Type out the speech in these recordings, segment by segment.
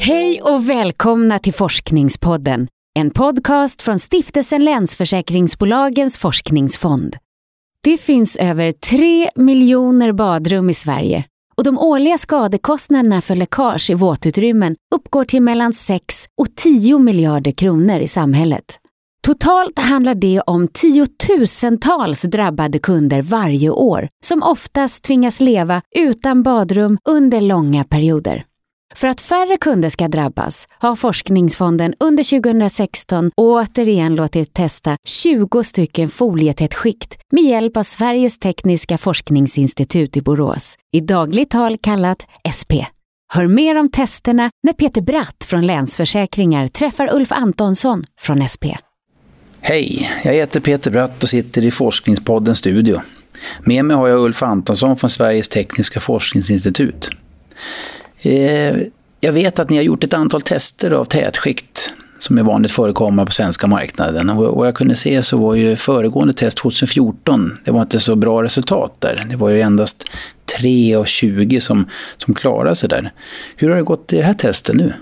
Hej och välkomna till Forskningspodden. En podcast från stiftelsen Länsförsäkringsbolagens forskningsfond. Det finns över 3 miljoner badrum i Sverige och de årliga skadekostnaderna för läckage i våtutrymmen uppgår till mellan 6 och 10 miljarder kronor i samhället. Totalt handlar det om tiotusentals drabbade kunder varje år som oftast tvingas leva utan badrum under långa perioder. För att färre kunder ska drabbas har Forskningsfonden under 2016 återigen låtit testa 20 stycken folietätt med hjälp av Sveriges tekniska forskningsinstitut i Borås, i dagligt tal kallat SP. Hör mer om testerna när Peter Bratt från Länsförsäkringar träffar Ulf Antonsson från SP. Hej, jag heter Peter Bratt och sitter i Forskningspoddens studio. Med mig har jag Ulf Antonsson från Sveriges tekniska forskningsinstitut. Eh, jag vet att ni har gjort ett antal tester av tätskikt som är vanligt förekommande på svenska marknaden. Och vad jag kunde se så var ju föregående test 2014, det var inte så bra resultat där. Det var ju endast 3 av 20 som, som klarade sig där. Hur har det gått i det här testet nu?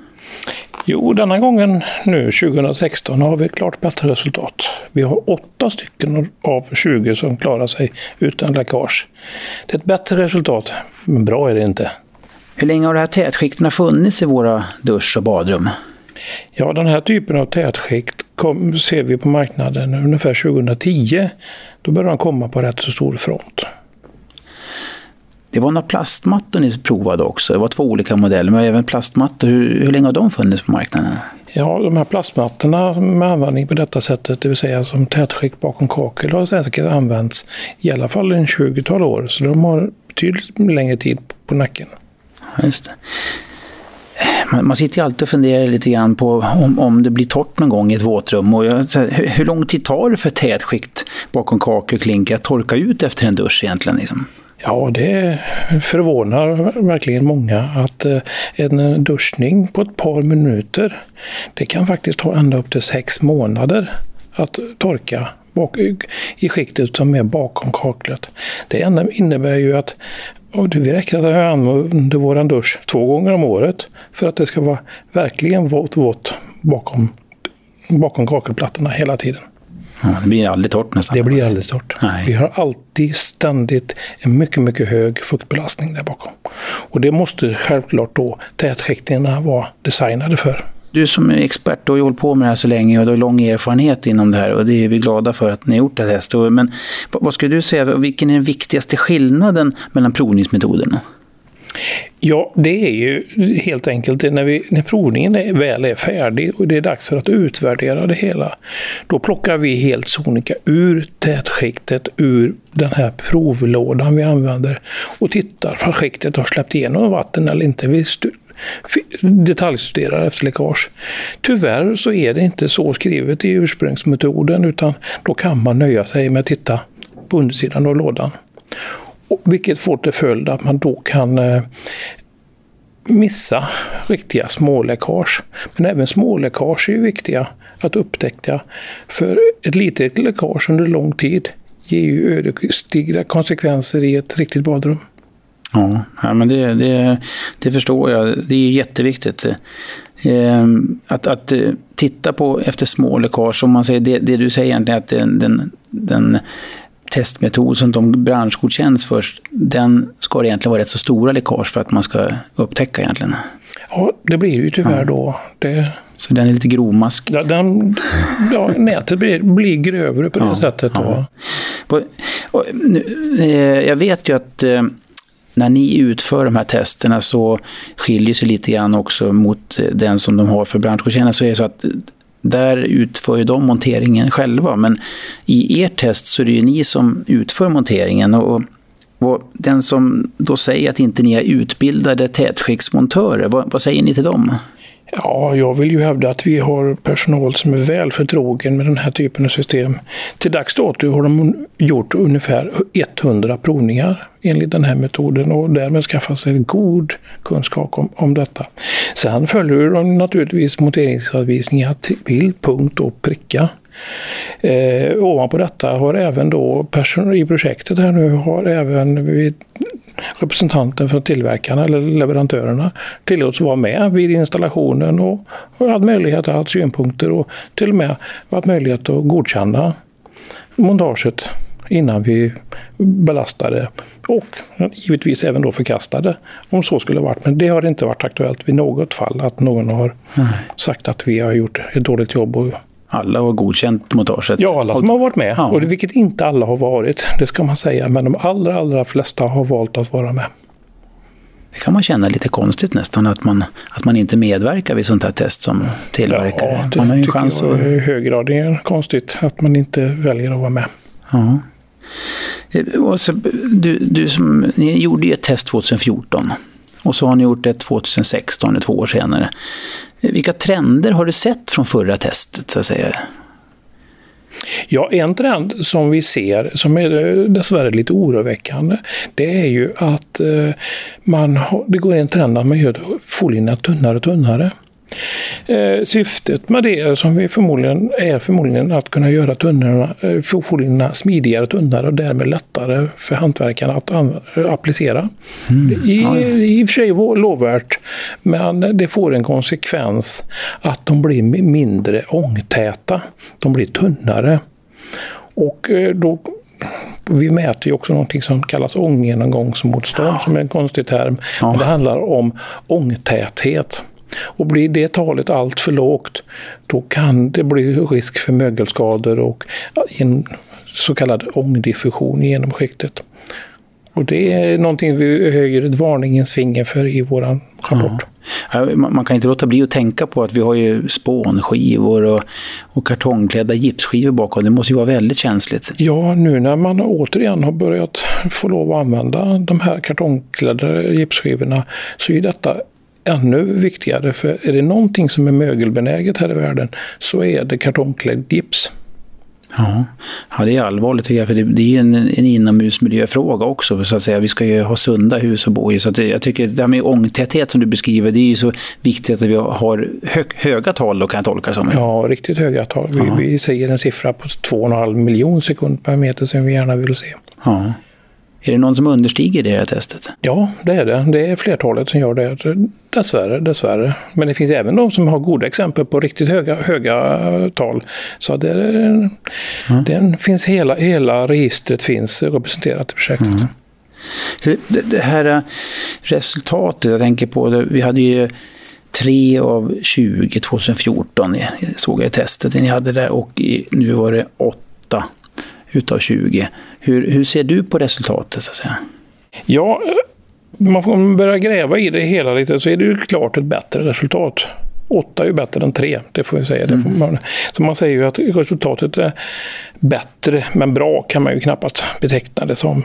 Jo, denna gången nu 2016 har vi ett klart bättre resultat. Vi har åtta stycken av 20 som klarar sig utan läckage. Det är ett bättre resultat, men bra är det inte. Hur länge har de här tätskikten funnits i våra dusch och badrum? Ja, den här typen av tätskikt kom, ser vi på marknaden ungefär 2010. Då började de komma på rätt så stor front. Det var några plastmattor ni provade också. Det var två olika modeller, men även plastmattor. Hur, hur länge har de funnits på marknaden? Ja, de här plastmattorna med användning på detta sättet, det vill säga som tätskikt bakom kakel, har säkert använts i alla fall en 20-tal år. Så de har betydligt längre tid på nacken. Just det. Man, man sitter ju alltid och funderar lite grann på om, om det blir torrt någon gång i ett våtrum. Och jag, hur, hur lång tid tar det för tätskikt bakom kakel och klinker att torka ut efter en dusch egentligen? Liksom? Ja, det förvånar verkligen många att eh, en duschning på ett par minuter, det kan faktiskt ta ända upp till sex månader att torka bak, i skiktet som är bakom kaklet. Det innebär ju att och det räcker att vi använder vår dusch två gånger om året för att det ska vara verkligen vått, vått bakom, bakom kakelplattorna hela tiden. Ja, det blir aldrig torrt nästan. Det blir aldrig torrt. Nej. Vi har alltid ständigt en mycket, mycket hög fuktbelastning där bakom. Och det måste självklart då tätskikterna vara designade för. Du som är expert, du har ju hållit på med det här så länge och du har lång erfarenhet inom det här och det är vi glada för att ni har gjort det här. Men vad skulle du säga, vilken är den viktigaste skillnaden mellan provningsmetoderna? Ja, det är ju helt enkelt när, vi, när provningen är, väl är färdig och det är dags för att utvärdera det hela. Då plockar vi helt sonika ur tätskiktet, ur den här provlådan vi använder och tittar om skiktet har släppt igenom vatten eller inte. Vi detaljstuderar efter läckage. Tyvärr så är det inte så skrivet i ursprungsmetoden utan då kan man nöja sig med att titta på undersidan av lådan. Vilket får till följd att man då kan eh, missa riktiga småläckage. Men även småläckage är ju viktiga att upptäcka. För ett litet läckage under lång tid ger ju ödesdigra konsekvenser i ett riktigt badrum. Ja, men det, det, det förstår jag. Det är jätteviktigt. Ehm, att, att eh, titta på efter små läckage, om man säger det, det du säger egentligen att den, den, den testmetod som de branschgodkänns först, den ska det egentligen vara rätt så stora läckage för att man ska upptäcka egentligen. Ja, det blir ju tyvärr ja. då. Det... Så den är lite grovmask? Ja, den, ja nätet blir, blir grövre på det ja, sättet. Då. Ja. Och, nu, eh, jag vet ju att eh, när ni utför de här testerna så skiljer sig lite grann också mot eh, den som de har för branschgodkännande. Så är det så att där utför ju de monteringen själva. Men i ert test så är det ju ni som utför monteringen. Och, och den som då säger att inte ni är utbildade tätskiktsmontörer, vad, vad säger ni till dem? Ja, jag vill ju hävda att vi har personal som är väl förtrogen med den här typen av system. Till dags dato har de gjort ungefär 100 provningar enligt den här metoden och därmed skaffat sig god kunskap om, om detta. Sen följer de naturligtvis monteringsanvisningar till punkt och pricka. Eh, ovanpå detta har även då person, i projektet här nu har även vid representanten för tillverkarna eller leverantörerna tillåts vara med vid installationen och har haft möjlighet att ha synpunkter och till och med haft möjlighet att godkänna montaget innan vi belastade och givetvis även då förkastade om så skulle varit. Men det har inte varit aktuellt vid något fall att någon har sagt att vi har gjort ett dåligt jobb. Och... Alla har godkänt montaget? Ja, alla som har varit med. Ja. Och det, vilket inte alla har varit, det ska man säga. Men de allra, allra flesta har valt att vara med. Det kan man känna lite konstigt nästan, att man, att man inte medverkar vid sånt här test som tillverkare. Ja, det man har ju chans jag i hög grad är konstigt att man inte väljer att vara med. Ja. Och så, du, du som, ni gjorde ju ett test 2014 och så har ni gjort det 2016, två år senare. Vilka trender har du sett från förra testet så att säga? Ja, en trend som vi ser, som är eh, dessvärre lite oroväckande, det är ju att eh, man har, det går en trend att man gör folierna tunnare och tunnare. Eh, syftet med det som vi förmodligen är förmodligen att kunna göra tunnorna, eh, smidigare tunnare och därmed lättare för hantverkarna att applicera. Mm. I, I och för sig lovvärt, men det får en konsekvens att de blir mindre ångtäta. De blir tunnare. Och eh, då vi mäter ju också någonting som kallas ånggenomgångsmotstånd, som är en konstig term. Ja. Men det handlar om ångtäthet. Och blir det talet allt för lågt, då kan det bli risk för mögelskador och en så kallad ångdiffusion genom skiktet. Och det är någonting vi höjer ett varningens finger för i vår rapport. Ja. Man kan inte låta bli att tänka på att vi har ju spånskivor och, och kartongklädda gipsskivor bakom. Det måste ju vara väldigt känsligt. Ja, nu när man återigen har börjat få lov att använda de här kartongklädda gipsskivorna så är detta ännu viktigare. För är det någonting som är mögelbenäget här i världen så är det kartongklädd gips. Ja. ja, det är allvarligt tycker jag, för det, det är en, en inomhusmiljöfråga också. Så att säga. Vi ska ju ha sunda hus att bo i. Så att det, jag tycker det här med ångtäthet som du beskriver, det är ju så viktigt att vi har hö, höga tal då kan jag tolka det som. Ja, riktigt höga tal. Vi, ja. vi säger en siffra på 2,5 miljon sekund per meter som vi gärna vill se. Ja. Är det någon som understiger det här testet? Ja, det är det. Det är flertalet som gör det. Dessvärre, dessvärre. Men det finns även de som har goda exempel på riktigt höga, höga tal. Så det, mm. den finns hela, hela registret finns representerat i projektet. Mm. Det, det, här äh, resultatet, jag tänker på det, vi hade ju 3 av 20 2014 såg jag i testet ni hade där och nu var det 8 utav 20. Hur, hur ser du på resultatet? Så att säga? Ja, man får börja gräva i det hela lite så är det ju klart ett bättre resultat. Åtta är ju bättre än tre, det får vi säga. Mm. Man, så man säger ju att resultatet är bättre, men bra kan man ju knappast beteckna det som.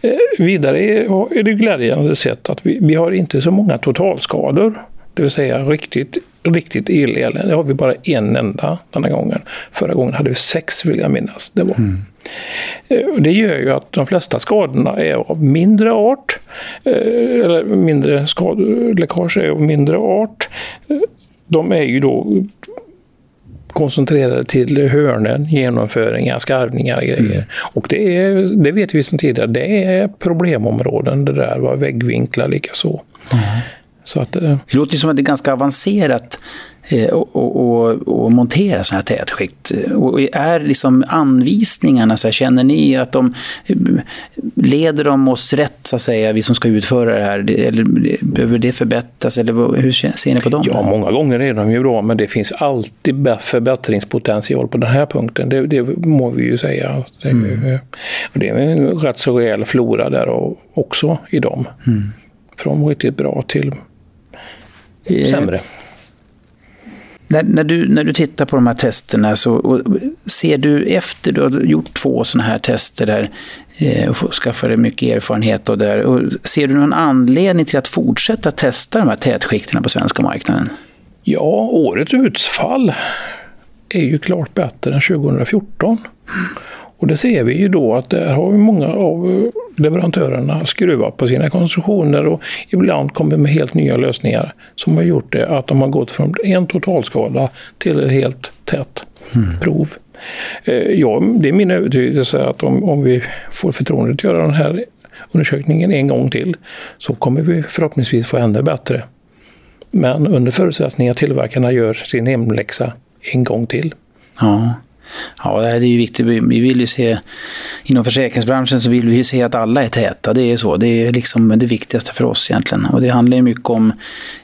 Eh, vidare är, är det glädjande sett att vi, vi har inte så många totalskador. Det vill säga riktigt, riktigt elelände. Det har vi bara en enda denna gången. Förra gången hade vi sex vill jag minnas. Det, var. Mm. Eh, det gör ju att de flesta skadorna är av mindre art. Eh, eller mindre läckage är av mindre art. Eh, de är ju då koncentrerade till hörnen, genomföringar, skarvningar och grejer. Mm. Och det, är, det vet vi sedan tidigare, det är problemområden det där, väggvinklar likaså. Mm. Så att, det låter som att det är ganska avancerat Eh, och, och, och, montera sådana här tätskikt? Och är liksom anvisningarna, så här, känner ni att de leder de oss rätt, så att säga, vi som ska utföra det här? Eller behöver det förbättras? Eller hur ser ni på dem? Ja, många gånger är de ju bra, men det finns alltid förbättringspotential på den här punkten. Det, det må vi ju säga. Det, mm. det är en rätt så rejäl flora där också i dem. Mm. Från riktigt bra till eh, sämre. När, när, du, när du tittar på de här testerna så ser du efter du har gjort två sådana här tester där eh, och skaffat dig mycket erfarenhet och där, och ser du någon anledning till att fortsätta testa de här tätskikterna på svenska marknaden? Ja, årets utfall är ju klart bättre än 2014. Och det ser vi ju då att där har många av leverantörerna skruvat på sina konstruktioner och ibland kommit med helt nya lösningar som har gjort det att de har gått från en totalskala till ett helt tätt mm. prov. Eh, ja, det är min övertygelse att om, om vi får förtroendet att göra den här undersökningen en gång till så kommer vi förhoppningsvis få ännu bättre. Men under förutsättning att tillverkarna gör sin hemläxa en gång till. Ja. Ja, det här är ju viktigt. Vi vill ju se, inom försäkringsbranschen så vill vi ju se att alla är täta. Det är så. Det är liksom det viktigaste för oss egentligen. Och det handlar ju mycket om,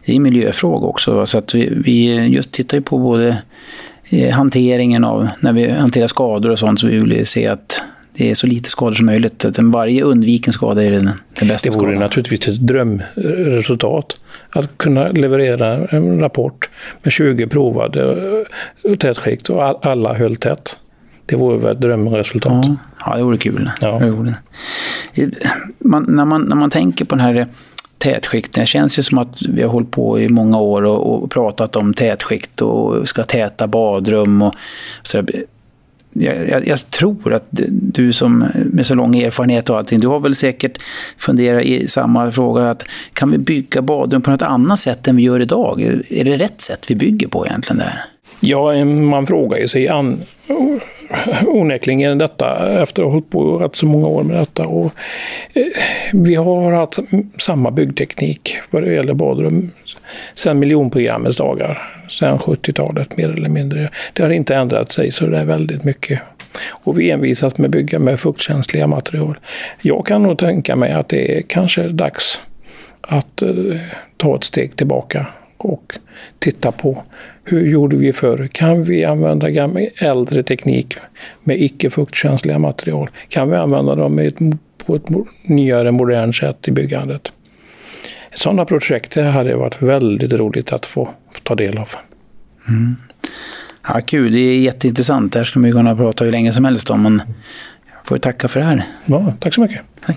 det är miljöfråga också. Så att vi, vi just tittar ju på både eh, hanteringen av, när vi hanterar skador och sånt, så vi vill se att det är så lite skador som möjligt. Att varje undviken skada är den, den bästa Det vore skadan. naturligtvis ett drömresultat. Att kunna leverera en rapport med 20 provade eh, tätskikt och alla höll tätt. Det vore väl ett drömresultat. Ja, ja det vore kul. Ja. Det vore. Man, när, man, när man tänker på den här tätskikten, det känns ju som att vi har hållit på i många år och, och pratat om tätskikt och ska täta badrum och så jag, jag, jag, tror att du som med så lång erfarenhet och allting, du har väl säkert funderat i samma fråga att kan vi bygga badrum på något annat sätt än vi gör idag? Är det rätt sätt vi bygger på egentligen där? Ja, man frågar ju sig an, onekligen detta efter att ha hållit på rätt så många år med detta. Och, eh, vi har haft samma byggteknik vad det gäller badrum sedan miljonprogrammets dagar. Sedan 70-talet mer eller mindre. Det har inte ändrat sig så det är väldigt mycket. Och vi envisas med att bygga med fuktkänsliga material. Jag kan nog tänka mig att det är kanske dags att eh, ta ett steg tillbaka och titta på hur gjorde vi förr? Kan vi använda gammal, äldre teknik med icke fuktkänsliga material? Kan vi använda dem ett, på ett nyare, modernt sätt i byggandet? Sådana projekt hade varit väldigt roligt att få ta del av. Mm. Ja, kul, det är jätteintressant. Det här skulle man kunna prata hur länge som helst om. Men jag får tacka för det här. Ja, tack så mycket. Hej.